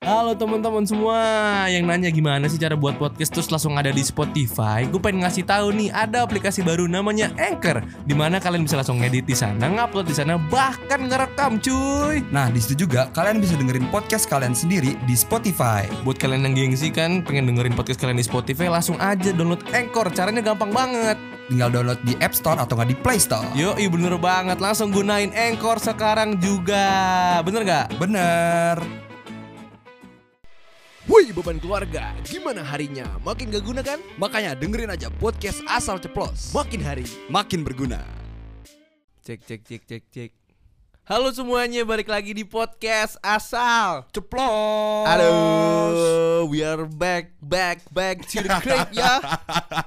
Halo teman-teman semua yang nanya gimana sih cara buat podcast terus langsung ada di Spotify. Gue pengen ngasih tahu nih ada aplikasi baru namanya Anchor, di mana kalian bisa langsung ngedit di sana, ngupload di sana, bahkan ngerekam cuy. Nah, di situ juga kalian bisa dengerin podcast kalian sendiri di Spotify. Buat kalian yang gengsi kan pengen dengerin podcast kalian di Spotify, langsung aja download Anchor. Caranya gampang banget. Tinggal download di App Store atau nggak di Play Store. Yo, bener banget. Langsung gunain Anchor sekarang juga. Bener gak? Bener. Wih beban keluarga, gimana harinya? Makin gak guna kan? Makanya dengerin aja podcast asal ceplos. Makin hari Makin berguna. Cek cek cek cek cek. Halo semuanya, balik lagi di podcast asal. Ceplos. Aduh, we are back, back, back to the crib ya.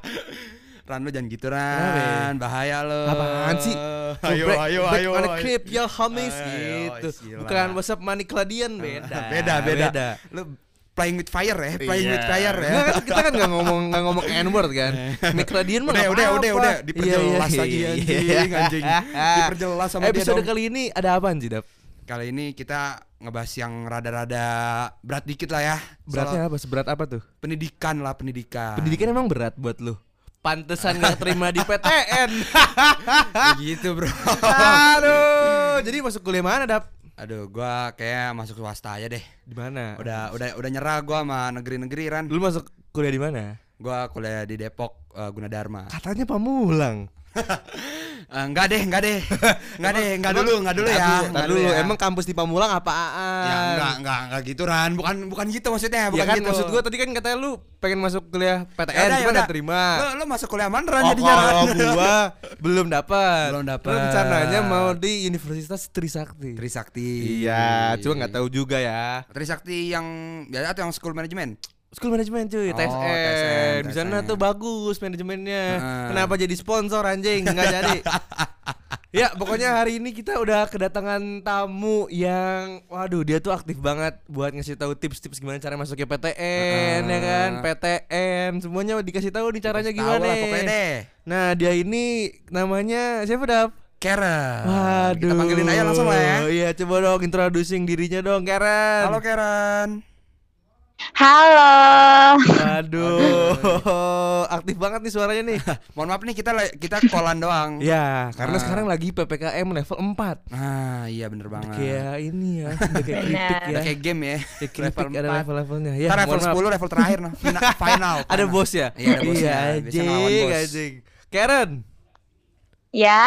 Ran lo jangan gitu Ran, bahaya lo. Apaan sih? Ayo, Back- ayo, back ayo. on ayo. crib ya homies Ayo, gitu. Bukan WhatsApp money keladian beda. beda, beda. Playing with fire ya, playing with Iya. fire ya. Nggak, kan kita kan nggak ngomong nggak ngomong n word kan. Mikradian mah Udah, udah, udah, udah. Diperjelas iya, lagi, iya, anjing, iya. anjing. Diperjelas sama dia Episode dong. kali ini ada apaan sih, Dap? Kali ini kita ngebahas yang rada-rada berat dikit lah ya. Beratnya Soal apa? Seberat apa tuh? pendidikan lah, pendidikan. Pendidikan emang berat buat lu. Pantesan gak terima di PTN. gitu, Bro. Aduh, jadi masuk kuliah mana, Dap? Aduh, gua kayak masuk swasta aja deh. Di mana? Udah udah udah nyerah gua sama negeri-negeri Ran. Lu masuk kuliah di mana? Gua kuliah di Depok uh, Gunadarma. Katanya Pamulang. Eh, enggak deh, enggak deh. Enggak deh, enggak dulu, enggak dulu ya. Enggak dulu, ya. emang kampus di Pamulang apaan? ya enggak, enggak, enggak gitu Ran. Bukan bukan gitu maksudnya, Ya bukan kan gitu. maksud gua tadi kan katanya lu pengen masuk kuliah PTN, Yaudah, cuma yaudah. gak terima. Lo, lo masuk kuliah mana Ran Oh, jadinya Ran? kalau gua belum dapat. Belum dapat. Rencananya mau di Universitas Trisakti. Trisakti. Iya, cuma nggak tahu juga ya. Trisakti yang biasa atau yang school management? School management cuy, Oh, TSN. TSN, Di sana tuh bagus manajemennya. Heeh. Kenapa jadi sponsor anjing? Nggak jadi. ya, pokoknya hari ini kita udah kedatangan tamu yang waduh, dia tuh aktif banget buat ngasih tahu tips-tips gimana cara masuknya PTN ya kan. PTN. Semuanya dikasih tahu nih caranya Tahu gimana. lah pokoknya deh. Nah, dia ini namanya siapa, Dap? Karen. Waduh. Kita panggilin aja langsung lah ya. Iya, coba dong introducing dirinya dong, Karen. Halo Karen. Halo. Waduh, aktif banget nih suaranya nih. Mohon maaf nih kita kita kolan doang. ya, karena Ah. sekarang lagi PPKM level 4. Ah, iya bener banget. Kayak ini ya, udah kayak kritik ya. Udah kayak game ya. Kayak kritik ada empat. level-levelnya ya. Ntar level mohon maaf. 10 level terakhir nah. Fina- final. Ada final. bos ya? Iya, ada bosnya. Biasanya anjing, ngelawan bos. anjing. Karen, Ya.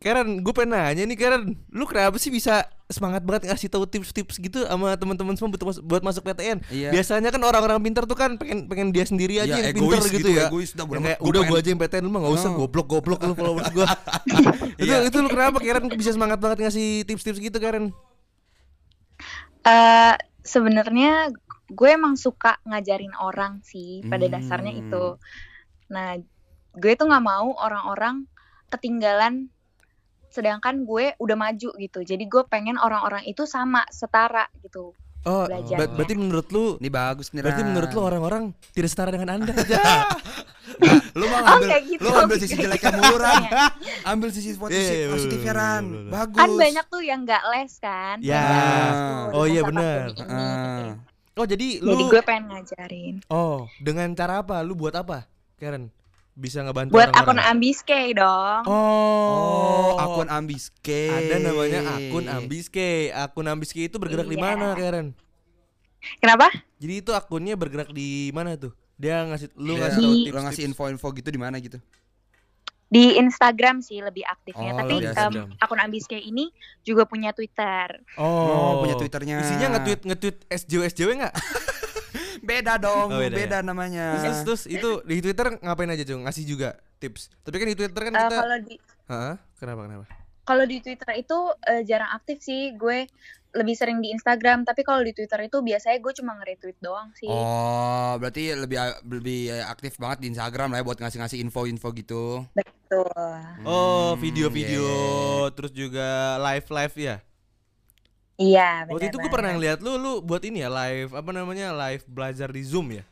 Karen, gue pengen nanya nih Karen, lu kenapa sih bisa semangat banget ngasih tahu tips-tips gitu sama teman-teman semua buat, mas- buat masuk PTN? Iya. Biasanya kan orang-orang pintar tuh kan pengen pengen dia sendiri aja Iya, yang pintar gitu, gitu, ya. egois, kayak, amat, gua udah pengen- gue aja yang PTN lu mah gak usah Oh. goblok-goblok lu followers gue. itu Iya. itu lu kenapa Karen bisa semangat banget ngasih tips-tips gitu Karen? eh sebenarnya gue emang suka ngajarin orang sih pada Hmm. dasarnya itu. Nah, gue tuh nggak mau orang-orang ketinggalan sedangkan gue udah maju gitu. Jadi gue pengen orang-orang itu sama, setara gitu. Oh, ber- berarti menurut lu Ini bagus nih. berarti menurut lu orang-orang tidak setara dengan Anda. lu mau Oh, ngambil kayak gitu. lu ambil sisi jeleknya mulu Ran. Iya. Ambil sisi Iya, positif iya, positifnya bener, Ran. Bagus. Kan banyak tuh yang nggak les kan. Ya. tuh Oh, iya pandemi ini. Ah. oh, jadi lu Jadi gue pengen ngajarin. Oh, dengan cara apa? Lu buat apa? Karen bisa ngebantu Buat akun? Ambiskay dong. Oh, Oh, akun Ambiske. ada namanya akun Ambiske. Akun Ambiske itu bergerak di Iya. mana, Karen? Kenapa? Jadi itu akunnya bergerak di mana tuh? Dia ngasih lu Dia ngasih tahu tips, ngasih info-info gitu di mana gitu? Di Instagram sih lebih aktifnya. Oh, Tapi akun Ambiskay ini juga punya Twitter. Oh, punya Twitternya. Isinya nge-tweet nge-tweet SJW SJW enggak? Beda dong, Oh, beda beda, ya? namanya. terus, terus itu di Twitter ngapain aja, Cung? Ngasih juga tips. Tapi kan di Twitter kan Eh, kita kalau di Hah? Kenapa kenapa? kalau di Twitter itu eh, jarang aktif sih. Gue lebih sering di Instagram. Tapi kalau di Twitter itu biasanya gue cuma nge-retweet doang sih. Oh, berarti lebih lebih aktif banget di Instagram lah ya buat ngasih-ngasih info-info gitu. Betul. Oh, Hmm, video-video iya. terus juga live-live ya. Iya. Waktu itu gue pernah ngeliat lu lu buat ini ya live apa namanya live belajar di Zoom ya.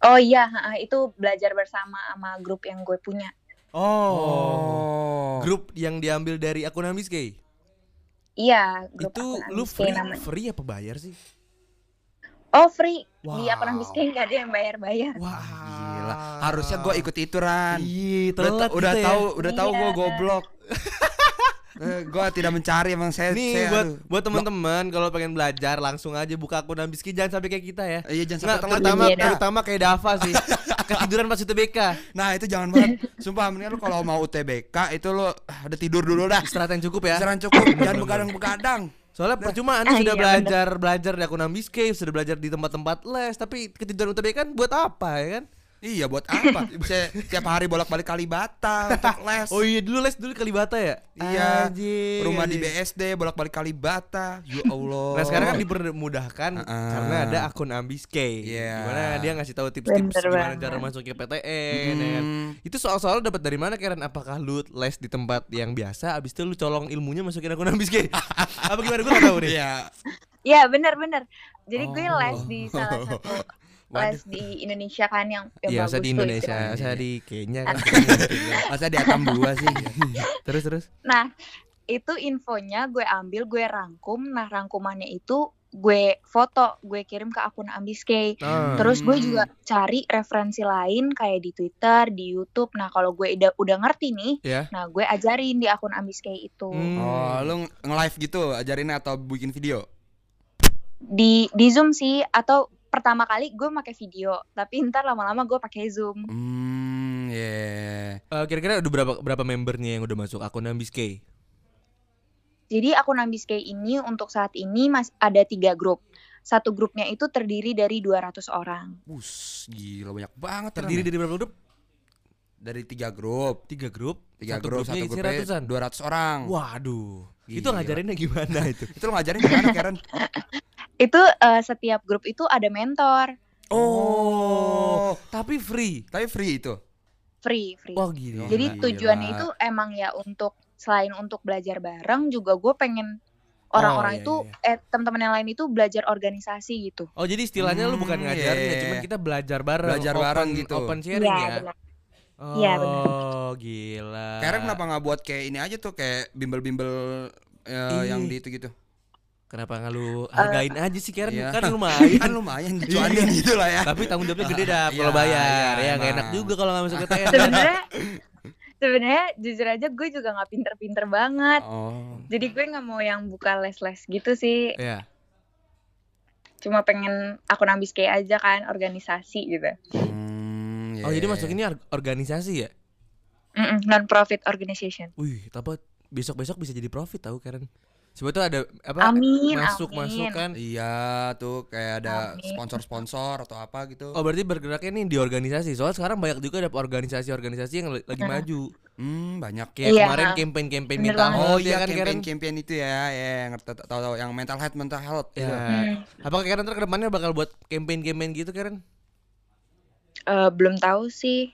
Oh iya, itu belajar bersama sama grup yang gue punya. Oh. Grup yang diambil dari akun Ambiskay. Iya, grup Itu lu free namanya. free apa bayar sih? Oh free di Wow. akun Ambisky nggak ada yang bayar-bayar. Wah, Gila. Harusnya gue ikut itu Ran. Iya, Udah, ta- udah ya. tahu, udah tahu gue goblok. eh, gue tidak mencari emang saya. Nih saya, buat aduh. buat teman-teman kalau pengen belajar langsung aja buka akun Ambiski jangan sampai kayak kita ya. Iya jangan Nggak, sampai telat. terutama Iya, terutama kayak Dava sih. Ketiduran pas UTBK. Nah itu jangan banget. Sumpah mendingan lu kalau mau UTBK itu lu ah, udah tidur dulu dah. Istirahat yang cukup ya. Istirahat cukup, jangan begadang-begadang. Soalnya percuma Anda Ah, sudah iya, belajar belajar di akun Ambiski, sudah belajar di tempat-tempat les, tapi ketiduran UTBK kan buat apa ya kan? Iya buat apa? Bisa tiap hari bolak-balik Kalibata untuk les. Oh iya dulu les dulu Kalibata ya? Iya. Anjing, Rumah di. BSD bolak-balik Kalibata. Ya Allah. Nah sekarang kan dipermudahkan Uh-uh. karena ada akun Ambiske Iya. Gimana dia ngasih tahu tips-tips gimana banget. cara masuk ke PTN kan? Hmm. Itu soal-soal dapat dari mana Karen? Apakah lu les di tempat yang biasa abis itu lu colong ilmunya masukin akun Ambiske? Apa gimana gue gak tahu nih Iya. Ya bener-bener. Jadi gue Oh. les di salah satu les di Indonesia kan yang yang Iya bagus saya di tuh Indonesia, istilahnya. saya di Kenya kan Masa di atam dua sih? Terus terus Nah itu infonya gue ambil, gue rangkum. Nah rangkumannya itu gue foto, gue kirim ke akun Ambiske. Ah. Terus gue Hmm. juga cari referensi lain kayak di Twitter, di YouTube. Nah kalau gue udah udah ngerti nih, Ya. nah gue ajarin di akun Ambiske itu. Hmm. Oh, lu nge-live gitu ajarin atau bikin video? Di di Zoom sih atau pertama kali gue pakai video, tapi ntar lama-lama gue pakai Zoom. Hmm, ya. Eh, Kira-kira udah berapa berapa membernya yang udah masuk akun Ambiske? Jadi akun Ambiske ini untuk saat ini mas ada tiga grup. Satu grupnya itu terdiri dari 200 orang. Bus, gila banyak banget. Terdiri dari berapa grup? dari tiga grup. Tiga grup. Tiga satu grup, grupnya satu grupnya ratusan. 200 orang. Waduh, itu ngajarinnya gimana itu? Itu lu ngajarin gimana, Karen? Itu eh, setiap grup itu ada mentor, Oh, tapi free. Tapi free itu. free, free. Wah gila. Jadi gila. tujuannya itu emang ya untuk selain untuk belajar bareng juga gue pengen orang-orang iya, itu iya. eh teman-teman yang lain itu belajar organisasi gitu. Oh jadi istilahnya lu bukan Hmm, ngajarin ya, iya. cuman kita belajar bareng. Belajar open- bareng gitu. Open sharing Iya, ya. benar. Oh, Iya, benar. gila. Karen kenapa nggak buat kayak ini aja tuh kayak bimbel-bimbel eh, yang di itu gitu? Kenapa nggak lu hargain aja sih Karen? Iya. Kan lumayan. kan lumayan cuannya gitu lah ya. Tapi tanggung jawabnya gede dah Iya, kalau bayar. iya, ya nggak enak juga kalau nggak masuk PTN. Sebenarnya sebenarnya jujur aja gue juga nggak pinter-pinter banget. Oh. Jadi gue nggak mau yang buka les-les gitu sih. Iya. Cuma pengen akun Ambiske aja kan organisasi gitu. Hmm, Oh jadi masuk ini or- organisasi ya? non profit organization. Wih, tapi besok-besok bisa jadi profit tahu Karen. Coba tuh ada apa Amin, masuk amin. masuk kan? Iya tuh kayak ada Amin. sponsor-sponsor atau apa gitu. Oh berarti bergeraknya nih di organisasi. Soalnya sekarang banyak juga ada organisasi-organisasi yang lagi Nah. maju. Hmm, banyak. Kayak Iya. kemarin campaign-campaign mental banget. health Oh ya iya kan Karen? campaign-campaign itu ya, ya ngerti tahu tahu yang mental health mental health. Ya. gitu. Hmm. Apakah Karen ntar ke depannya bakal buat campaign-campaign gitu Karen? Eh, belum tahu sih.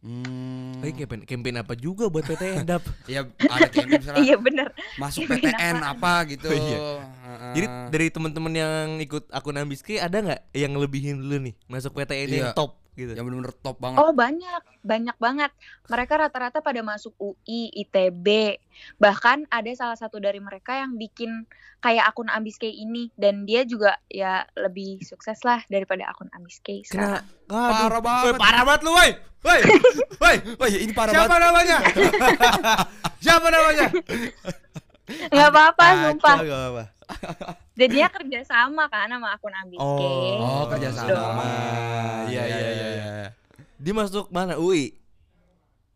Hmm. Eh campaign, campaign apa juga buat PTN dap? Ya ada campaign misalnya Iya bener. masuk campaign PTN apa gitu. Oh, iya. Heeh. Jadi dari teman-teman yang ikut akun Ambiski ada nggak yang lebihin dulu nih masuk PTN yang Iya. top gitu? yang benar-benar top banget. Oh banyak, banyak banget. Mereka rata-rata pada masuk UI, ITB. Bahkan ada salah satu dari mereka yang bikin kayak akun Ambiske ini dan dia juga ya lebih sukses lah daripada akun Ambiske Kena sekarang. Aduh. Parah banget. Woi, parah banget lu woi. Woi. Woi. Oh iya ini parah Siapa banget. namanya? Siapa namanya? Nggak apa-apa, Kacau, sumpah. nggak apa-apa. Jadinya kerja sama kan sama akun Ambiske. Oh, kerja sama. Iya, iya, iya, iya. Dia masuk mana? UI.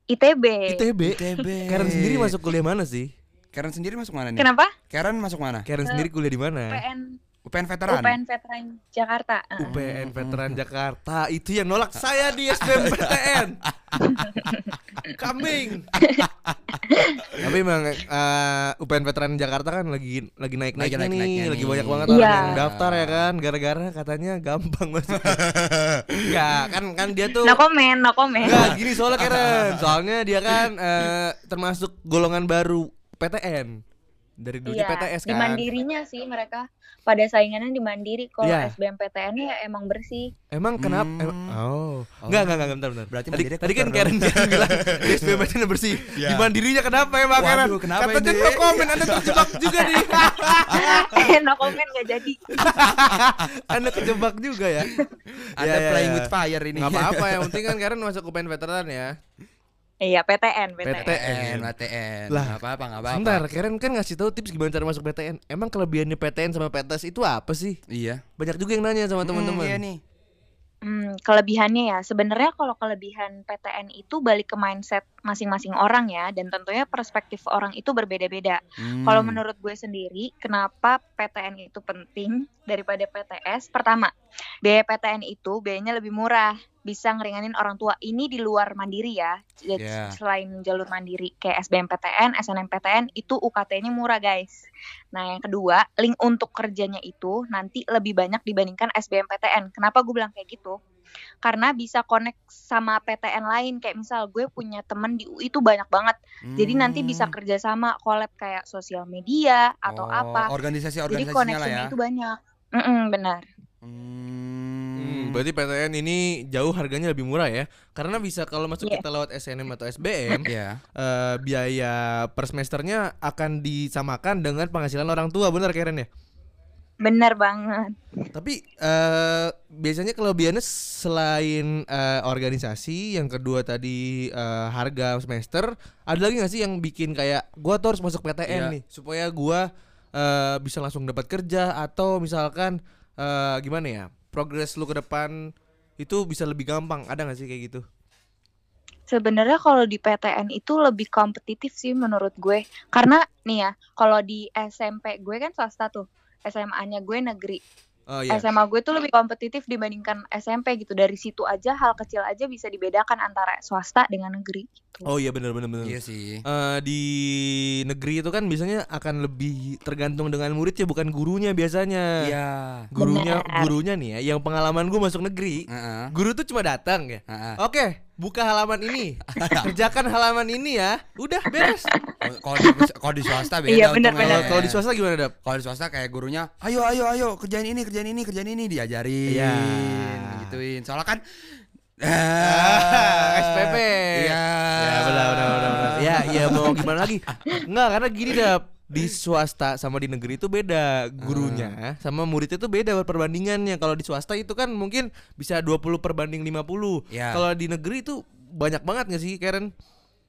ITB. ITB. ITB. Karen sendiri masuk kuliah mana sih? Karen sendiri masuk mana nih? Kenapa? Karen masuk mana? Karen sendiri kuliah di mana? UPN UPN veteran. UPN Veteran Jakarta. Heeh. UPN Veteran Jakarta itu yang nolak saya di SBMPTN. Coming. Tapi emang eh, UPN Veteran Jakarta kan lagi lagi naik naiknya Lagi nih, naik-naiknya lagi banyak banget Iya. orang yang daftar ya kan, gara-gara katanya gampang masuk. Enggak, kan kan dia tuh No comment, no comment. Enggak, gini soalnya Karen. Soalnya dia kan eh, termasuk golongan baru PTN. Dari dulunya Iya, PTS di kan. mandirinya sih mereka pada saingannya di mandiri. Kalau Iya. SBMPTN ya emang bersih. Emang kenapa? Hmm. em- oh. Oh. Enggak, enggak, enggak, bentar, bentar. Berarti tadi, mandiri tadi kan Karen. Karen bilang di SBMPTN bersih. Iya. Di mandirinya kenapa emang Karen? Waduh, kenapa Katanya ini? no komen, Anda terjebak juga nih. no comment gak jadi. Anda terjebak juga ya. Ada Ya, ya, playing ya. with fire ini. Nggak apa-apa, yang penting kan Karen masuk UPN veteran ya. Iya, PTN, PTN. PTN. Lah, apa-apa, nggak apa-apa. Sebentar, Karen kan ngasih tahu tips gimana cara masuk PTN. Emang kelebihannya PTN sama PTS itu apa sih? Iya. Banyak juga yang nanya sama teman-teman. Hmm, iya nih. Hmm, kelebihannya ya, sebenarnya kalau kelebihan PTN itu balik ke mindset masing-masing orang ya, dan tentunya perspektif orang itu berbeda-beda. Hmm. Kalau menurut gue sendiri, kenapa PTN itu penting daripada PTS? Pertama, biaya PTN itu biayanya lebih murah, bisa ngeringanin orang tua. Ini di luar mandiri ya, Jadi Yeah. selain jalur mandiri kayak SBMPTN, SNMPTN itu UKT-nya murah guys. Nah yang kedua, link untuk kerjanya itu nanti lebih banyak dibandingkan SBMPTN. Kenapa gue bilang kayak gitu? Karena bisa connect sama PTN lain kayak misal gue punya temen di UI itu banyak banget. Jadi nanti bisa Hmm. kerjasama collab kayak sosial media atau Oh, apa. Jadi Organisasi-organisasinya lah koneksinya ya. itu banyak. Mm-mm, benar. Hmm. Hmm, berarti PTN ini jauh harganya lebih murah ya. Karena bisa kalau masuk Iya. kita lewat SNM atau SBM, Iya. eh, biaya per semesternya akan disamakan dengan penghasilan orang tua, benar Karen ya? Benar banget. Tapi eh biasanya kelebihannya selain eh, organisasi, yang kedua tadi eh, harga semester, ada lagi nggak sih yang bikin kayak gua tuh harus masuk PTN Iya. nih supaya gua eh, bisa langsung dapat kerja atau misalkan eh, gimana ya progres lu ke depan itu bisa lebih gampang, ada nggak sih kayak gitu? Sebenarnya kalau di PTN itu lebih kompetitif sih menurut gue. Karena nih ya, kalau di SMP gue kan swasta tuh. SMA-nya gue negeri. Oh iya. SMA gue tuh lebih kompetitif dibandingkan SMP gitu. Dari situ aja hal kecil aja bisa dibedakan antara swasta dengan negeri gitu. Oh iya benar benar benar. Iya sih. Eh, di negeri itu kan biasanya akan lebih tergantung dengan muridnya bukan gurunya biasanya. Iya. Gurunya Benar. gurunya nih ya, yang pengalaman gue masuk negeri, Heeh. guru tuh cuma datang ya. Heeh. Oke, buka halaman ini, kerjakan halaman ini ya, udah beres. Kalau di, kalau di swasta beda Iya, untungnya. benar-benar. Kalau kalau di swasta gimana dap? Kalau di swasta kayak gurunya, ayo ayo ayo kerjain ini kerjain ini kerjain ini diajarin, Iya. gituin. Soalnya kan Ah, SPP. Iya. Ya benar benar benar. benar. Ya ya mau gimana lagi? Enggak karena gini dap di swasta sama di negeri itu beda gurunya sama muridnya itu beda perbandingannya. Kalau di swasta itu kan mungkin bisa 20 perbanding 50 Iya. kalau di negeri itu banyak banget gak sih Karen?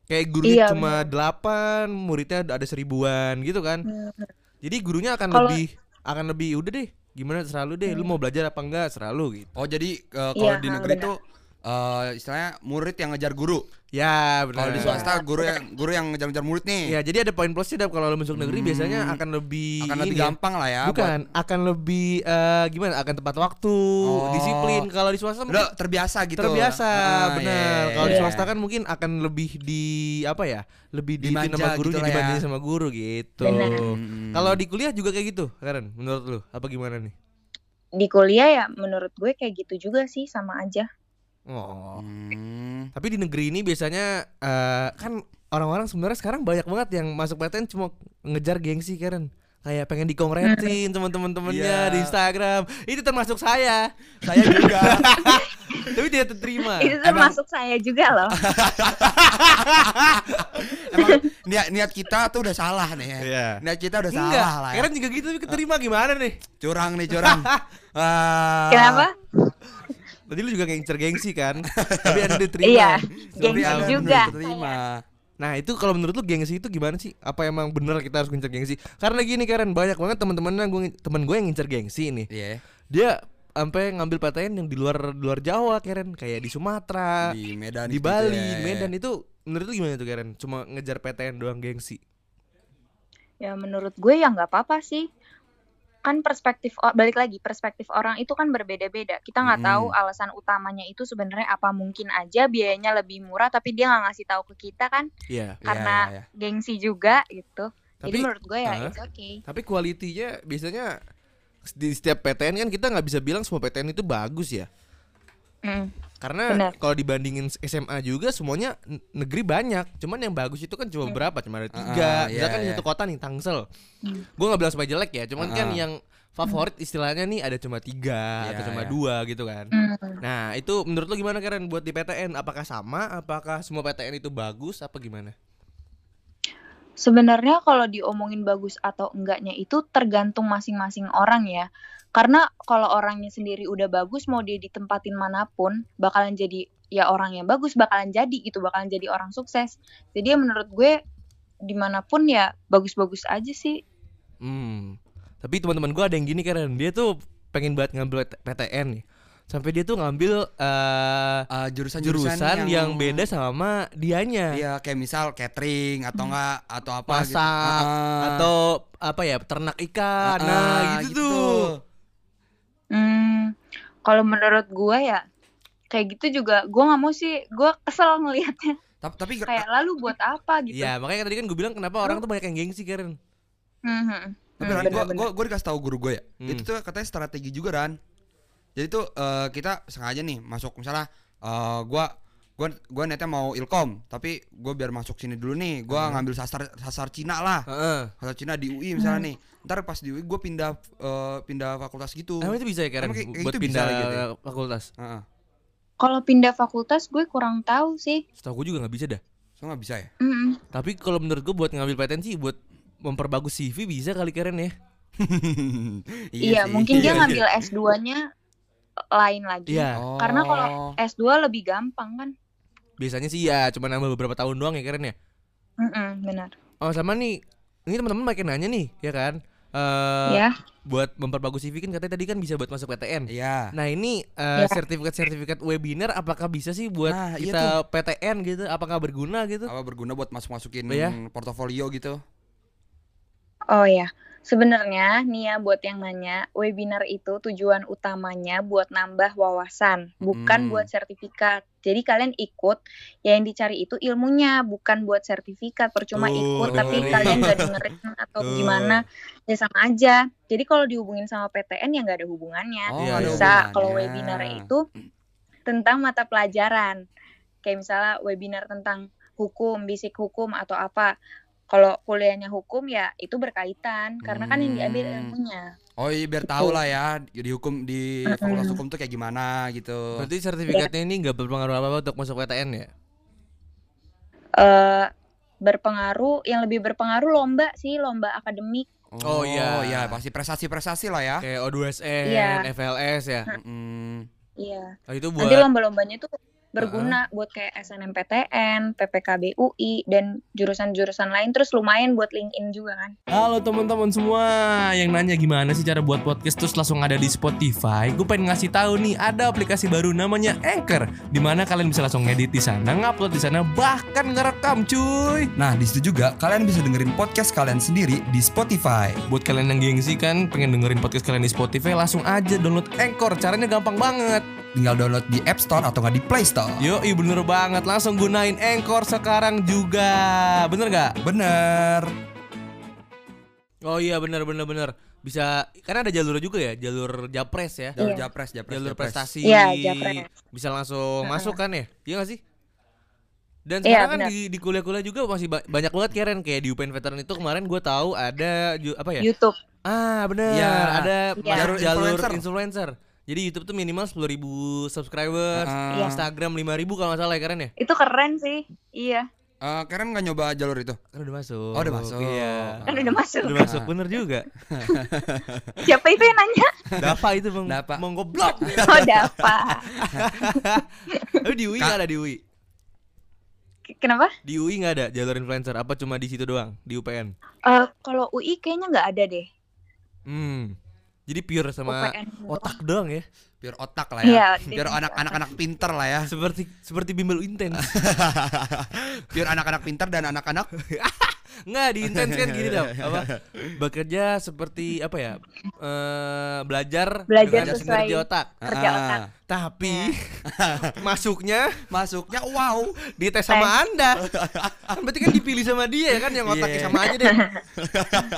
Kayak gurunya Iya, cuma 8 muridnya ada seribuan gitu kan. Jadi gurunya akan Kalau- lebih akan lebih udah deh gimana terserah lu deh lu mau belajar apa enggak serah lu gitu. Oh jadi eh, kalau Iya, di negeri tuh eh, istilahnya murid yang ngejar guru. ya benar Kalau di swasta guru yang guru yang ngejar-ngejar murid nih. Ya, jadi ada poin plusnya Dap, kalau lu masuk negeri biasanya akan lebih Hmm. Akan lebih ini ya. gampang lah ya. Bukan, akan lebih eh, gimana? Akan tepat waktu, Oh. disiplin. Kalau di swasta buat- mungkin Udah terbiasa gitu. terbiasa, Ah, benar. iya, Kalau di iya. swasta kan mungkin akan lebih di apa ya? Lebih di Dimanja sama gurunya gitu lah ya. dibandingin sama guru gitu. Hmm. Kalau di kuliah juga kayak gitu, Karen? Menurut lu apa gimana nih? Di kuliah ya menurut gue kayak gitu juga sih sama aja. Oh. Hmm. Tapi di negeri ini biasanya eh, kan orang-orang sebenarnya sekarang banyak banget yang masuk PTN cuma ngejar gengsi Karen. Kayak pengen dikongretin teman-teman-temannya Iya. di Instagram. Itu termasuk saya. Saya juga. Tapi tidak terterima. Itu termasuk saya juga loh. Emang niat niat kita tuh udah salah nih ya. Iya. Niat kita udah Enggak, salah lah ya. Karen juga gitu tapi keterima gimana nih? Curang nih curang. Ah. Kenapa? Tadi lu juga ngincer gengsi kan? tapi ada diterima. Iya, gengsi juga. diterima. Nah itu kalau menurut lu gengsi itu gimana sih? Apa emang bener kita harus ngincer gengsi? Karena gini Karen banyak banget teman-temannya gue teman gue yang ngincer gengsi nih. Iya. Dia sampai ngambil PTN yang di luar luar Jawa Karen kayak di Sumatera, Di Medan di gitu Bali, ya. Medan itu menurut lu gimana tuh Karen? Cuma ngejar PTN doang gengsi. Ya menurut gue ya nggak apa-apa sih. Kan perspektif balik lagi perspektif orang itu kan berbeda-beda. Kita nggak Mm-mm. tahu alasan utamanya itu sebenarnya apa. Mungkin aja biayanya lebih murah tapi dia nggak ngasih tahu ke kita kan. Iya, karena iya, iya. gengsi juga gitu. Jadi Tapi- menurut gue ya Hah? it's okay. Tapi kualitinya biasanya di setiap PTN kan kita nggak bisa bilang semua PTN itu bagus ya. Mm. Karena kalau dibandingin SMA juga semuanya negeri banyak. Cuman yang bagus itu kan cuma berapa? Cuma ada tiga. Ah, iya, Misalkan iya. satu kota nih Tangsel. Hmm. Gue nggak bilang supaya jelek ya. Cuman kan Ah. yang favorit istilahnya nih ada cuma tiga Iya, atau cuma iya. dua gitu kan. Hmm. Nah itu menurut lo gimana Karen buat di PTN? Apakah sama? Apakah semua PTN itu bagus? Apa gimana? Sebenarnya kalau diomongin bagus atau enggaknya itu tergantung masing-masing orang ya. Karena kalau orangnya sendiri udah bagus mau dia ditempatin mana pun bakalan jadi ya orang yang bagus bakalan jadi gitu bakalan jadi orang sukses. Jadi ya menurut gue di mana pun ya bagus-bagus aja sih. Hmm. Tapi teman-teman gue ada yang gini Karen. Dia tuh pengen banget ngambil PTN nih. Sampai dia tuh ngambil eh Eh, jurusan jurusan yang, beda sama dianya. Iya, kayak misal catering atau enggak atau apa gitu. Masak Ah, atau apa ya ternak ikan. ah, nah, ah, gitu, tuh. Hmm, kalau menurut gue ya kayak gitu juga gue nggak mau sih gue kesel ngelihatnya Tapi tapi kayak lalu buat apa gitu. Iya, makanya tadi kan gue bilang kenapa orang tuh banyak yang gengsi Karen. Hmm, hmm. Tapi Hmm, gua, bener-bener. gua, gua dikasih tahu guru gue ya. Hmm. Itu tuh katanya strategi juga Ran. Jadi tuh eh, kita sengaja nih masuk misalnya eh, gua gua gua niatnya mau ilkom, tapi gua biar masuk sini dulu nih, gua ngambil sasar sasar Cina lah. Heeh. Sasar Cina di UI misalnya nih. Ntar pas di UI gua pindah eh, pindah fakultas gitu. Emang itu bisa ya Karen Emang kayak- kayak buat gitu bisa pindah gitu ya? fakultas? Heeh. Kalau pindah fakultas gue kurang tahu sih. Setahu gue juga nggak bisa dah. So nggak bisa ya? Hmm. Tapi kalau menurut gue buat ngambil PTN sih buat memperbagus CV bisa kali Karen ya. Iya, sih. mungkin dia Iya, ngambil S2-nya lain lagi. Iya. Oh. Karena kalau S2 lebih gampang kan. Biasanya sih ya cuma nambah beberapa tahun doang ya Karen ya. Mm-mm, benar. Oh sama nih, ini teman-teman makin nanya nih, ya kan? Eh ya. buat memperbagus CV kan katanya tadi kan bisa buat masuk PTN. Iya. Nah ini eh, Ya. sertifikat-sertifikat webinar apakah bisa sih buat Nah, iya kita PTN gitu? Apakah berguna gitu? Apa berguna buat masuk-masukin Iya. portofolio gitu? Oh ya. Sebenarnya nih ya buat yang nanya, webinar itu tujuan utamanya buat nambah wawasan, bukan Hmm. buat sertifikat. Jadi kalian ikut, ya yang dicari itu ilmunya, bukan buat sertifikat. Percuma Tuh, ikut tapi dengerin. kalian gak dengerin atau Tuh. gimana, ya sama aja. Jadi kalau dihubungin sama PTN ya nggak ada hubungannya. Oh, Iya, iya. Bisa kalau webinar itu tentang mata pelajaran. Kayak misalnya webinar tentang hukum, bisik hukum atau apa. Kalau kuliahnya hukum ya itu berkaitan karena kan yang diambil Hmm. ilmunya. Oh iya biar tahu lah ya di hukum di fakultas hukum tuh kayak gimana gitu. Berarti sertifikatnya ini nggak berpengaruh apa-apa untuk masuk PTN ya? eh berpengaruh yang lebih berpengaruh lomba sih, lomba akademik. Oh, iya. iya pasti prestasi-prestasi lah ya. Kayak O2SN, Iya. FLS ya. Mm. Iya. Oh, itu Nanti buat lomba-lombanya tuh berguna buat kayak SNMPTN, PPKB UI dan jurusan-jurusan lain terus lumayan buat LinkedIn juga kan. Halo teman-teman semua yang nanya gimana sih cara buat podcast terus langsung ada di Spotify. Gue pengen ngasih tahu nih ada aplikasi baru namanya Anchor, di mana kalian bisa langsung ngedit di sana, ngupload di sana, bahkan ngerekam cuy. Nah di situ juga kalian bisa dengerin podcast kalian sendiri di Spotify. Buat kalian yang gengsi kan pengen dengerin podcast kalian di Spotify langsung aja download Anchor. Caranya gampang banget. Tinggal download di App Store atau nggak di Play Store. Yo, bener banget. Langsung gunain Anchor sekarang juga. Bener gak? Bener. Oh iya benar benar benar. Bisa karena ada jalur juga ya, jalur Japres ya. Jalur Iya. Japres, Japres, Jalur Japres. prestasi. Iya, Japres. Bisa langsung masuk kan ya? Iya gak sih? Dan Iya, sekarang kan benar. di, di kuliah-kuliah juga masih ba- banyak banget Karen kayak di UPN Veteran itu kemarin gue tahu ada ju- apa ya? YouTube. Ah bener Iya. ada jalur, Jalur jalur influencer. influencer. Jadi YouTube tuh minimal 10.000 subscribers, Ah. Iya. Instagram 5.000 kalau nggak salah ya Karen ya? Itu keren sih. Iya. Eh, Karen nggak nyoba jalur itu? Kan udah masuk. Oh, udah masuk. Iya. Kan udah masuk. Udah masuk bener juga. Siapa itu yang nanya? Dapa itu bang. Dapa. Mau goblok. Oh, Dapa. Tapi di UI nggak ada di UI. Kenapa? Di UI nggak ada jalur influencer. Apa cuma di situ doang di UPN? Eh kalau UI kayaknya nggak ada deh. Hmm. Jadi pure sama UPN. otak doang ya. Biar otak lah ya. Biar jadi- anak-anak pinter lah ya. Seperti seperti bimbel intens. Biar anak-anak pinter dan anak-anak Nggak di intens kan gini dong. Apa? Bekerja seperti apa ya? Eh belajar Belajar dengan sesuai otak. Kerja Ah, otak. Tapi masuknya Masuknya wow. di tes sama Anda. Kan berarti kan dipilih sama dia kan yang otaknya Iya. sama aja deh.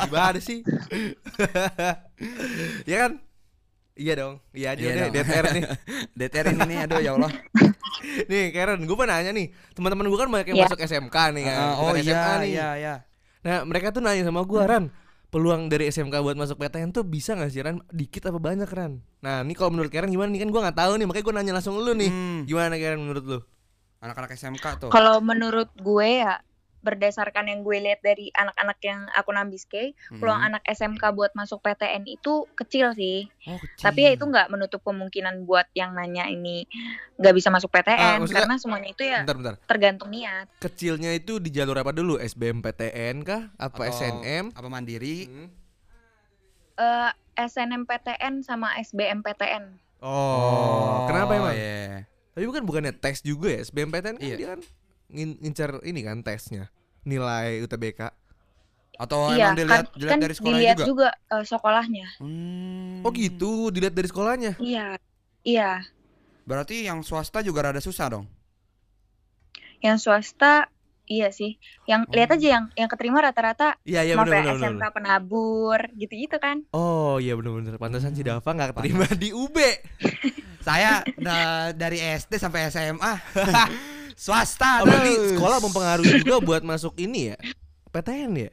Gimana sih? ya kan? Iya dong. Iya aja Iya deh. DTR nih. DTR ini nih aduh ya Allah. nih Karen, gue mau nanya nih, teman-teman gue kan banyak yang Iya. masuk SMK nih kan, Ah, oh bukan iya SMA nih. iya iya. Nah mereka tuh nanya sama gue, Ran, peluang dari SMK buat masuk PTN tuh bisa gak sih Ran? Dikit apa banyak Ran? Nah ini kalau menurut Karen gimana nih kan gue nggak tahu nih, makanya gue nanya langsung lu nih, Hmm, gimana Karen menurut lu? anak-anak SMK tuh. Kalau menurut gue ya berdasarkan yang gue lihat dari anak-anak yang aku nambiske, peluang Hmm. anak SMK buat masuk PTN itu kecil sih. Oh, kecil. Tapi ya itu nggak menutup kemungkinan buat yang nanya ini nggak bisa masuk PTN Ah, maksudnya- karena semuanya itu ya Bentar bentar, tergantung niat. kecilnya itu di jalur apa dulu? SBMPTN kah? Apa Atau SNM? Apa mandiri? Hmm. Eh SNMPTN sama SBMPTN. Oh, kenapa emang? iya. Tapi bukan bukannya tes juga ya? SBMPTN kan Iya. dia kan ngin- ngincar ini kan tesnya, nilai UTBK. Atau iya, emang dilihat kan, dilihat kan dari sekolah dilihat juga? juga eh, sekolahnya. Hmm. Oh gitu, dilihat dari sekolahnya. Iya. Iya. Berarti yang swasta juga rada susah dong. Yang swasta iya sih. Yang Oh. lihat aja yang yang keterima rata-rata Iya iya mau benar benar SMK benar. penabur gitu-gitu kan. Oh iya benar benar. Pantasan si Dava nggak Pantas. terima di UB. Saya da- dari SD sampai SMA Oh, swasta berarti terus. sekolah mempengaruhi juga buat masuk ini ya? PTN ya?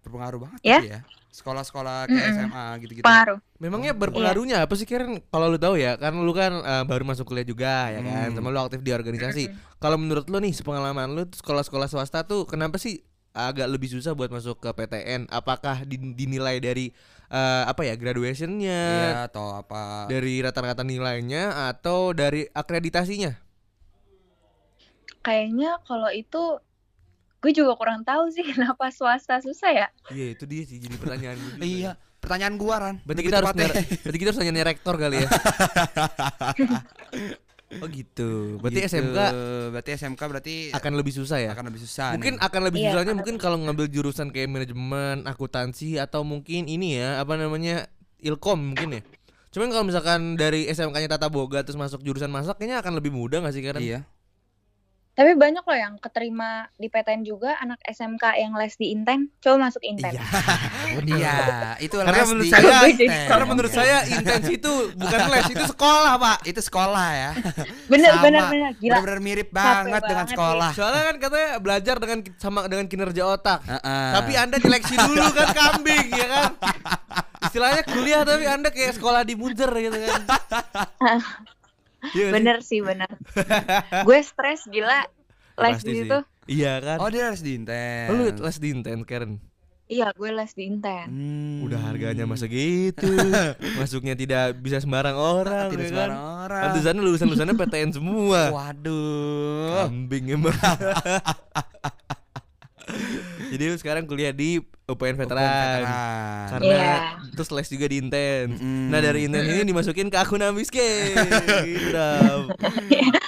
berpengaruh banget Ya. gitu ya. Sekolah-sekolah kayak Mm-mm. SMA gitu-gitu. Pengaruh. Memangnya Iya. berpengaruhnya apa sih Karen? Kalau lu tahu ya, kan lu kan eh, baru masuk kuliah juga ya kan, Hmm. sama lu aktif di organisasi. Kalau menurut lu nih, sepengalaman lu sekolah-sekolah swasta tuh kenapa sih agak lebih susah buat masuk ke PTN? Apakah din- dinilai dari eh, apa ya graduationnya, Iya atau apa? dari rata-rata nilainya, atau dari akreditasinya? Kayaknya kalau itu gue juga kurang tahu sih kenapa swasta susah ya. Iya itu dia sih jadi pertanyaan gue juga. Iya, pertanyaan gua Ran. Berarti kita harus berarti kita harus nanya rektor kali ya. oh gitu. Berarti Gitu. SMK berarti SMK berarti akan lebih susah ya. akan lebih susah Mungkin nih. akan lebih Iya, susahnya akan mungkin kalau ngambil jurusan kayak manajemen, akuntansi atau mungkin ini ya apa namanya ilkom mungkin ya. Cuman kalau misalkan dari SMK-nya Tata Boga terus masuk jurusan masak kayaknya akan lebih mudah gak sih Karen? Iya. Tapi banyak loh yang keterima di PTN juga anak SMK yang les di Inten, coba masuk Inten. Iya. Iya, itu Karena les menurut di saya- Inten. Karena menurut saya intens itu bukan les, itu sekolah, Pak. itu sekolah ya. Bener Sama. bener bener gila. Benar-benar mirip banget dengan banget sekolah. Soalnya kan katanya belajar dengan sama dengan kinerja otak. Heeh. Tapi Anda seleksi dulu kan kambing ya kan. Istilahnya kuliah tapi Anda kayak sekolah di Munzer gitu kan. Iya? Bener sih bener. gue stres gila les Pasti di sih. situ. Iya kan. Oh dia les di Inten. Lu les di Inten Karen. Iya gue les di Inten. Hmm. Udah harganya masa gitu. Masuknya tidak bisa sembarang orang tidak ya sembarang kan. orang. Pantesan lulusan-lulusannya PTN semua. Waduh. Kambing emang. Jadi lu sekarang kuliah di UPN Veteran. Veteran. Karena Iya. terus les juga di Inten. Mm-mm. Nah, dari Inten ini dimasukin ke akun Ambiske. Gitu. Dam.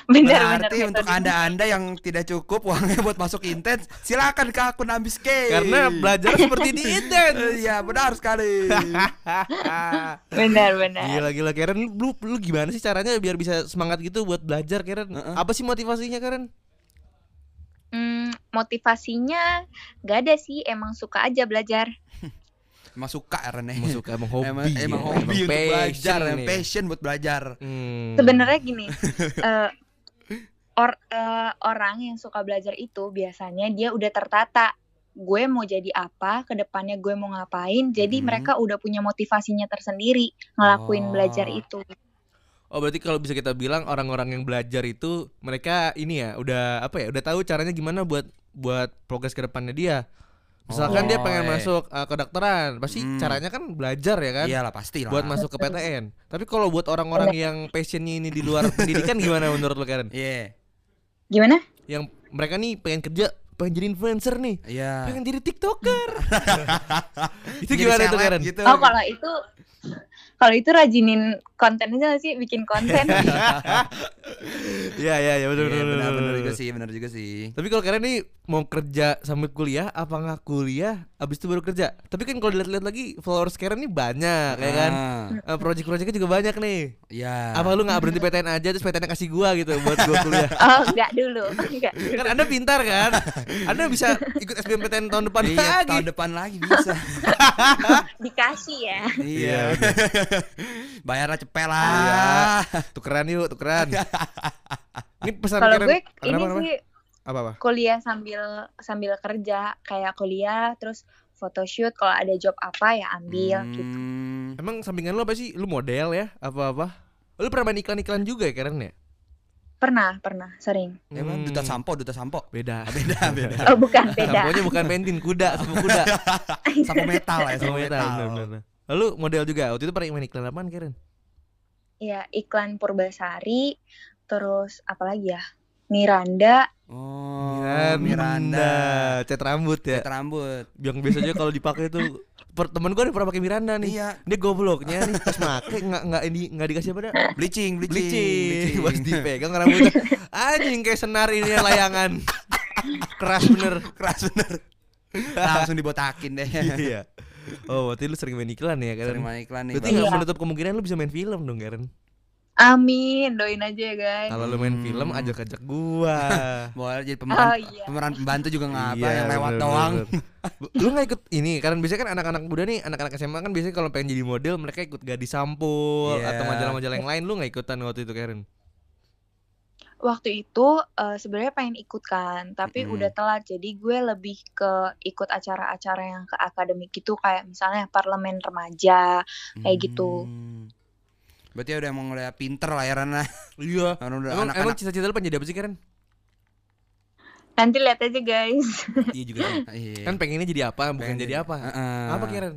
bener bener. Berarti untuk metode. anda-anda yang tidak cukup uangnya buat masuk Inten, silakan ke akun Ambiske. Karena belajar seperti di Inten. Iya benar sekali. Bener bener. Gila gila Karen lu, lu gimana sih caranya biar bisa semangat gitu buat belajar Karen? Heeh. Apa sih motivasinya Karen? Hmm, motivasinya gak ada sih, emang suka aja belajar. Emang suka Ren. Emang suka emang hobi. Emang, ya, emang hobi untuk passion belajar, emang ya. passion buat belajar. Hmm. Sebenarnya gini, eh, or- eh, orang yang suka belajar itu biasanya dia udah tertata. Gue mau jadi apa, ke depannya gue mau ngapain. Jadi Mhm. mereka udah punya motivasinya tersendiri ngelakuin Oh. belajar itu. Oh berarti kalau bisa kita bilang orang-orang yang belajar itu mereka ini ya udah apa ya udah tahu caranya gimana buat buat progres ke depannya dia. Misalkan Oh, dia pengen iya. masuk uh, kedokteran, pasti Hmm. caranya kan belajar ya kan? Iyalah pasti lah. Buat masuk ke PTN. Tapi kalau buat orang-orang yang passionnya ini di luar pendidikan gimana menurut lo Karen? Iya. Gimana? Yang mereka nih pengen kerja, pengen jadi influencer nih, Iya. pengen jadi tiktoker. itu Jadi gimana tuh seleb Karen? Gitu. Oh kalau itu kalau itu rajinin konten aja nggak sih, bikin konten. Iya iya iya benar Iya, benar benar juga sih, benar juga sih. Tapi kalau kalian nih mau kerja sambil kuliah, apa nggak kuliah, abis itu baru kerja? Tapi kan kalau dilihat-lihat lagi followers Karen nih banyak, ya kan? Eh, Project-projectnya juga banyak nih. Iya. Apa lu nggak berhenti PTN aja terus PTN kasih gua gitu buat gua kuliah? oh enggak dulu, enggak. kan Anda pintar kan? Anda bisa ikut SBMPTN tahun depan Iya, lagi. tahun depan lagi bisa. Dikasih ya. iya. Bayarnya cepet Iya. lah. Tukeran yuk, tukeran. Ini pesan Kalau gue ini kenapa? sih apa apa? kuliah sambil sambil kerja kayak kuliah terus photoshoot kalau ada job apa ya ambil gitu. Hmm. Emang sampingan lu apa sih? Lu model ya? Apa-apa? Lu pernah main iklan-iklan juga ya Karen ya? Pernah, pernah, sering. Emang Hmm. duta sampo, duta sampo. Beda. Beda, beda. Oh, bukan beda. Samponya bukan pentin kuda, sampo kuda. Sampo metal ya, Sampo metal. metal. bener, bener. Lalu model juga. Waktu itu pernah main iklan apaan Karen? Ya, iklan Purbasari, terus apa lagi ya? Miranda. Oh, Miranda. Cat rambut ya. Cat rambut. Yang biasanya kalau dipakai tuh per, temen gue ada pernah pakai Miranda nih. Iya. Dia gobloknya nih pas make nggak nggak ini nggak dikasih apa dah? Bleaching, bleaching, Bleaching. Pas dipegang rambutnya anjing kayak senar ini yang layangan. Keras bener. Keras bener. Langsung dibotakin deh. iya. Oh, berarti lu sering main iklan ya, Karen? Sering main iklan nih. Berarti nggak Iya. menutup kemungkinan lu bisa main film dong, Karen? Amin, doain aja ya guys. Kalau lu main Hmm. film ajak-ajak gua. Boleh jadi pemeran, Oh iya. pemeran pembantu juga ngapa Iya, yang lewat bener, doang. bener. lu nggak ikut ini karena biasanya kan anak-anak muda nih anak-anak SMA kan biasanya kalau pengen jadi model mereka ikut gadis sampul Iya. atau majalah-majalah yang lain lu nggak ikutan waktu itu Karen Waktu itu eh, sebenarnya pengen ikut kan, tapi Mm-mm. udah telat. Jadi gue lebih ke ikut acara-acara yang ke akademik gitu kayak misalnya parlemen remaja. Kayak gitu. Hmm. Berarti udah emang udah pinter lah ya Rana. iya udah emang, emang anak-anak. cita-cita lu pengen jadi apa sih Karen Nanti lihat aja guys. iya juga. Iya. kan pengennya jadi apa bukan Pengen jadi apa Heeh. apa Karen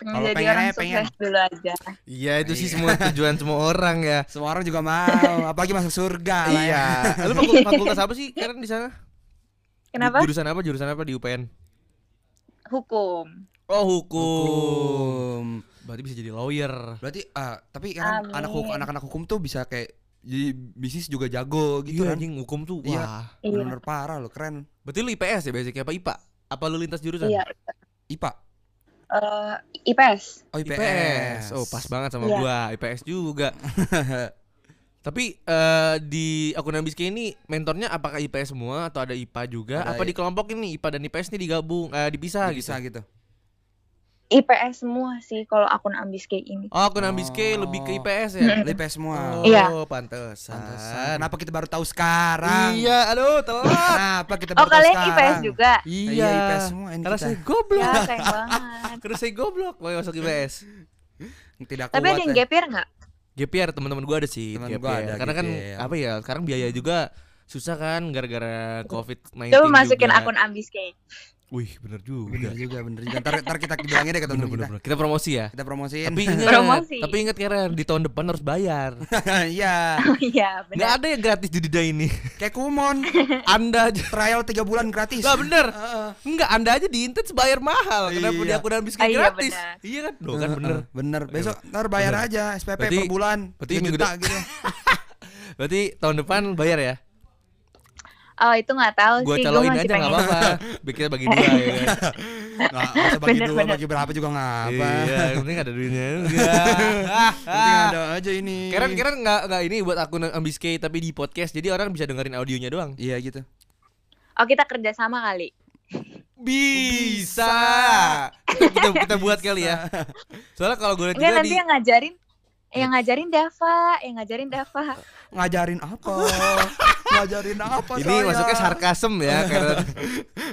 Pengen Kalau jadi pengennya orang pengen. sukses dulu aja. iya itu sih Iya. semua tujuan semua orang ya Semua orang juga mau, apalagi masuk surga lah ya. iya lu fakul- fakultas apa sih Karen di sana Kenapa? jurusan apa jurusan apa di UPN Hukum. oh hukum, Hukum. berarti bisa jadi lawyer Berarti ah, tapi kan anak hukum anak-anak hukum tuh bisa kayak jadi bisnis juga jago gitu iya kan. anjing hukum tuh Iya. wah Iya. Bener-bener parah loh, keren. berarti lu IPS ya basic apa IPA apa lu lintas jurusan Iya. IPA. Eh, IPS. Oh, IPS. Oh, pas banget sama Iya. gua, IPS juga. Tapi eh, di akun Ambiske ini mentornya apakah IPS semua atau ada IPA juga? Ada apa I- dikelompokin nih IPA dan IPS nih digabung, eh, dipisah bisa gitu? gitu. IPS semua sih kalau akun ambis kayak ini. Oh, akun Ambiske Oh. lebih ke IPS ya? IPS semua. Oh, Iya. pantesan. Pantesan. Kenapa kita baru tahu sekarang? Iya, aduh, telat. Kenapa kita Oh baru tahu kalian sekarang? IPS juga? iya. Iya, IPS semua ini Karena kita. saya goblok. Ya sayang banget. Karena saya goblok mau masuk IPS. Tidak Tapi kuat. ada yang ya. gap year nggak? Year teman-teman gua ada sih Temen gua ada Karena kan apa ya? Sekarang biaya juga susah kan gara-gara COVID-19 Coba masukin juga. akun ambis kayak. Wih, bener juga. Bener juga, bener juga. Ntar, ntar kita bilangin deh ke Bener, temen bener, kita. bener. Kita promosi ya. Kita promosiin. Tapi ingat, Promosi. tapi ingat Karen di tahun depan harus bayar. Iya. Oh iya Nggak benar. ada yang gratis di Dida ini. Kayak kumon. Anda aja. Trial 3 bulan gratis. Nggak bener. Heeh. Enggak, Anda aja di Intens bayar mahal. Kenapa Iya. di akun habis Ah, iya, gratis? benar. Iya kan? Loh kan bener. Heeh, bener. Besok ntar bayar Bener. aja SPP Berarti- per bulan. berarti 3 minggu juta gitu. Berarti tahun depan bayar ya? Oh itu nggak tahu Gua sih. caloin masih aja nggak apa-apa. Biar kita bagi dua ya kan. Nggak usah bagi Bener, dua, bener. bagi berapa juga ngapa. Iya, yang penting ada duitnya. Penting ada aja ini. Keren keren nggak nggak ini buat akun Ambiske tapi di podcast jadi orang bisa dengerin audionya doang. Iya gitu. Oh kita kerja sama kali. Bisa. Kita, kita, kita buat kali ya. Soalnya kalau gue juga nanti di yang ngajarin yang ngajarin Dava, yang ngajarin Dava. Ngajarin apa? Ngajarin apa ini saya? masuknya sarkasem ya karena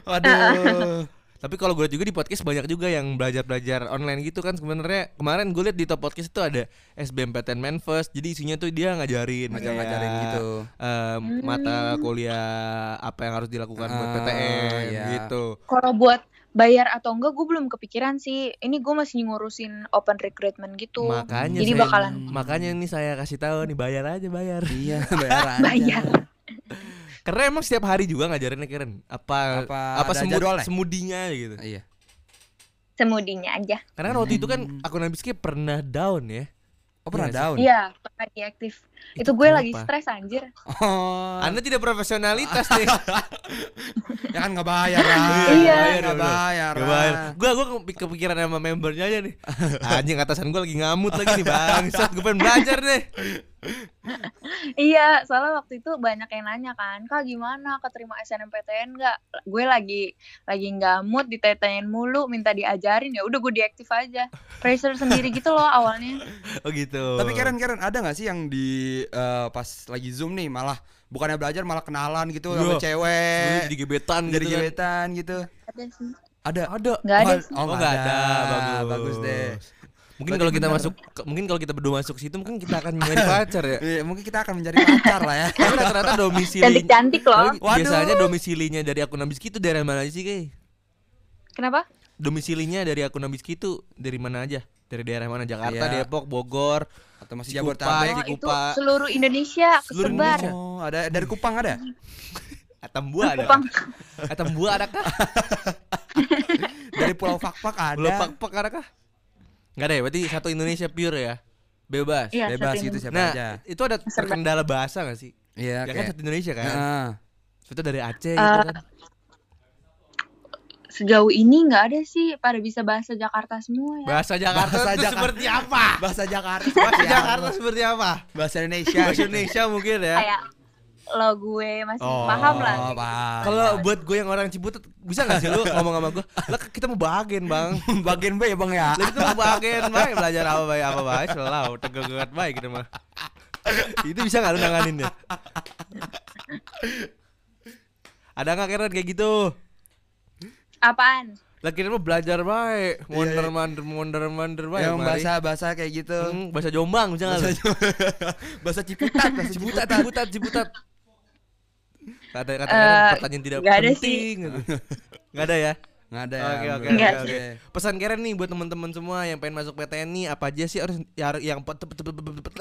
Waduh. tapi kalau gue lihat juga di podcast banyak juga yang belajar-belajar online gitu kan sebenarnya kemarin gue lihat di top podcast itu ada SBMPTN Manfest jadi isinya tuh dia ngajarin ngajarin gitu. em, Hmm. mata kuliah apa yang harus dilakukan buat Ah, PTN iya. gitu Kalau buat bayar atau enggak gue belum kepikiran sih. Ini gue masih ngurusin open recruitment gitu. makanya Jadi saya, bakalan makanya nih saya kasih tahu nih bayar aja bayar Iya, bayar aja. bayar. karena emang setiap hari juga ngajarinnya keren apa Apa apa semud, semudinya gitu Iya. Semudinya aja. karena kan waktu itu kan akun Abiski pernah down ya Oh pernah Iya down? Iya, pernah diaktif. Itu Itu, gue lagi kenapa? stres anjir. Oh. anda tidak profesionalitas nih ya kan nggak bayar lah. Iya. Nggak bayar. Gak lah. bayar. Gua gua kepi- kepikiran sama membernya aja nih. Anjing atasan gua lagi ngamut lagi nih bangsat. Gua pengen belajar deh. Iya, soalnya waktu itu banyak yang nanya kan, Kak gimana keterima SNMPTN nggak? Gue lagi lagi nggak mood ditanyain mulu, minta diajarin ya udah gue deaktif aja. Pressure sendiri gitu loh awalnya. Oh gitu. Tapi Karen Karen ada nggak sih yang di eh, pas lagi zoom nih malah bukannya belajar malah kenalan gitu sama Iya. cewek jadi gebetan jadi gitu kan. gebetan gitu Ada sih. ada Ada. Nggak ada Oh, sih. oh, Oh, ada. ada. Bagus. bagus deh Mungkin kalau kita bener. masuk ke- mungkin kalau kita berdua masuk situ mungkin kita akan nyari pacar ya. Iya, mungkin kita akan mencari pacar lah ya Tapi rata-rata domisili Cantik-cantik loh. Waduh. Biasanya domisilinya dari akun Nabisky itu daerah mana aja sih, Kay? Kenapa? Domisilinya dari akun Nabisky itu dari mana aja? Dari daerah mana? Jakarta, Iya. Depok, Bogor, atau masih Jabodetabek Oh, itu seluruh Indonesia Seluruh kesebar. Indonesia. oh ada dari Kupang ada Atambua ada. Kupang. Atambua ada kah? dari Pulau Fakfak ada Belum pak ada kah? Enggak ada ya, berarti satu Indonesia pure ya. Bebas. Iya, bebas gitu siapa Nah, aja itu ada terkendala bahasa gak sih? iya Ya kan satu Indonesia kan. Heeh. Itu dari Aceh gitu Eh, kan. Sejauh ini nggak ada sih pada bisa bahasa Jakarta semua ya. Bahasa Jakarta Bahasa itu Jakarta. seperti apa? bahasa Jakarta Bahasa. Jakarta seperti apa? bahasa Indonesia Bahasa Indonesia mungkin ya. Kayak lo gue masih Oh, paham lah. oh paham Kalau buat gue yang orang Ciputat bisa gak sih lu ngomong sama gue? Lah kita mau bagian bang. bagian B ya bang ya Lah kita mau bagian baik belajar apa baik apa baik selalu tegegat baik gitu mah. Itu bisa gak lu nanganinnya? Ada nggak keren kayak gitu? Apaan? Lah kita mau belajar baik, wonder wonder wonder wonder baik. yang bahasa bahasa kayak gitu Hmm, bahasa Jombang nggak? bahasa, lu? bahasa Ciputat bahasa Ciputat, Ciputat Ciputat, Ciputat. Kata kata Eh, pertanyaan tidak ada penting. gitu. Nggak ada ya? nggak ada ya Oke oke oke, ada. Pesan Karen nih buat teman-teman semua yang pengen masuk PTN nih apa aja sih harus yang yang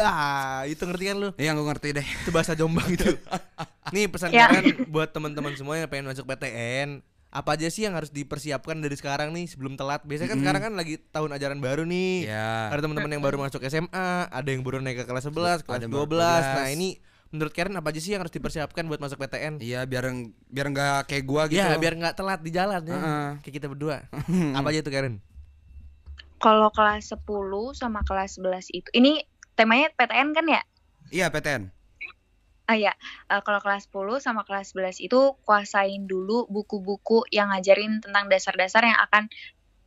ah itu ngerti kan lu? Iya gue ngerti deh Itu bahasa Jombang itu. nih pesan Ya. Karen buat teman-teman semua yang pengen masuk PTN apa aja sih yang harus dipersiapkan dari sekarang nih sebelum telat? Biasanya kan Mm-mm. sekarang kan lagi tahun ajaran baru nih. Iya Ada teman-teman yang baru masuk SMA, ada yang baru naik ke kelas 11, kelas Ada 12. baru Nah, 12. ini menurut Karen apa aja sih yang harus dipersiapkan buat masuk PTN? Iya biar biar nggak kayak gua gitu Ya, biar nggak telat di jalan ya. Heeh. Kayak kita berdua. apa aja itu Karen? Kalau kelas 10 sama kelas 11 itu. Ini temanya PTN kan ya? Iya PTN Ah ya, eh, kalau kelas 10 sama kelas 11 itu kuasain dulu buku-buku yang ngajarin tentang dasar-dasar yang akan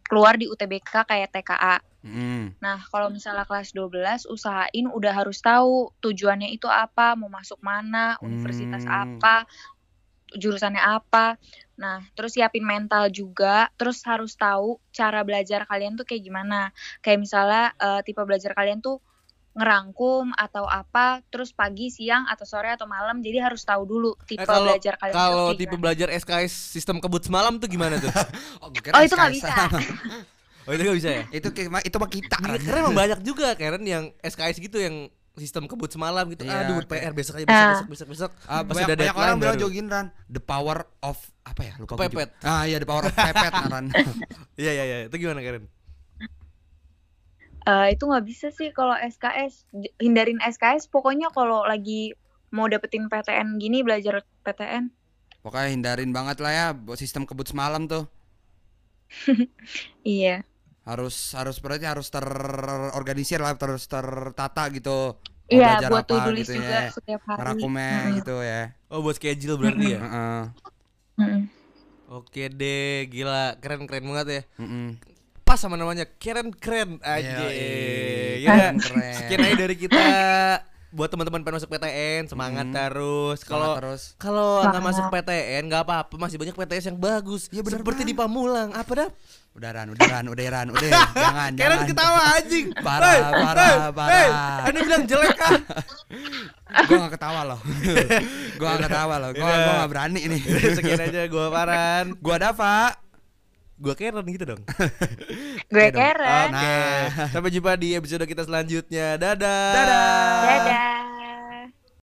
keluar di UTBK kayak TKA. Mm. Nah, kalau misalnya kelas 12 usahain udah harus tahu tujuannya itu apa, mau masuk mana, universitas Hmm. apa, jurusannya apa. Nah, terus siapin mental juga, terus harus tahu cara belajar kalian tuh kayak gimana. Kayak misalnya eh, tipe belajar kalian tuh ngerangkum atau apa, terus pagi, siang atau sore atau malam. Jadi harus tahu dulu tipe Eh, kalau- belajar kalian Kalau tipe gimana. belajar SKS sistem kebut semalam tuh gimana tuh? Oh, Oh, itu nggak bisa. oh itu gak bisa ya? itu kayak- itu mah kita Karena emang banyak juga Karen yang SKS gitu yang sistem kebut semalam gitu. Iya, Aduh, kayak- PR besok aja besok Ah. besok besok besok. Ah, Pas banyak, udah banyak orang bilang jogin Ran The power of apa ya lupa juga. Ah iya the power of pepet Ran Iya iya iya, itu gimana Karen? Eh, itu nggak bisa sih kalau SKS hindarin SKS pokoknya kalau lagi mau dapetin PTN gini belajar PTN Pokoknya hindarin banget lah ya buat sistem kebut semalam tuh iya harus harus berarti harus terorganisir lah terus tertata gitu Mau iya belajar buat apa to do list gitu juga ya setiap hari Mm-mm. gitu ya Oh, buat schedule berarti ya. Heeh. Mm-mm. Oke deh, gila, keren keren banget ya. Mm-mm. Pas sama namanya, keren keren aja. Ya, Keren. sekian aja dari kita. Buat teman-teman pengen masuk PTN, semangat Hmm. terus. Kalau terus kalau nggak masuk PTN nggak apa-apa, masih banyak PTS yang bagus. Iya, bener Seperti di Pamulang. Apa dah? udah Ran udah Ran udah Ran udah jangan Keren jangan ketawa anjing. Parah, Hey, parah, hey, parah. hey, Anda bilang jelek ah. gua gak ketawa loh gua gak ketawa loh gua Udah. gua gak berani nih Sekian aja gua Paran. gua Dava Gua Karen gitu dong. gue dong. keren Oke. Sampai jumpa di episode kita selanjutnya. Dadah. dadah dadah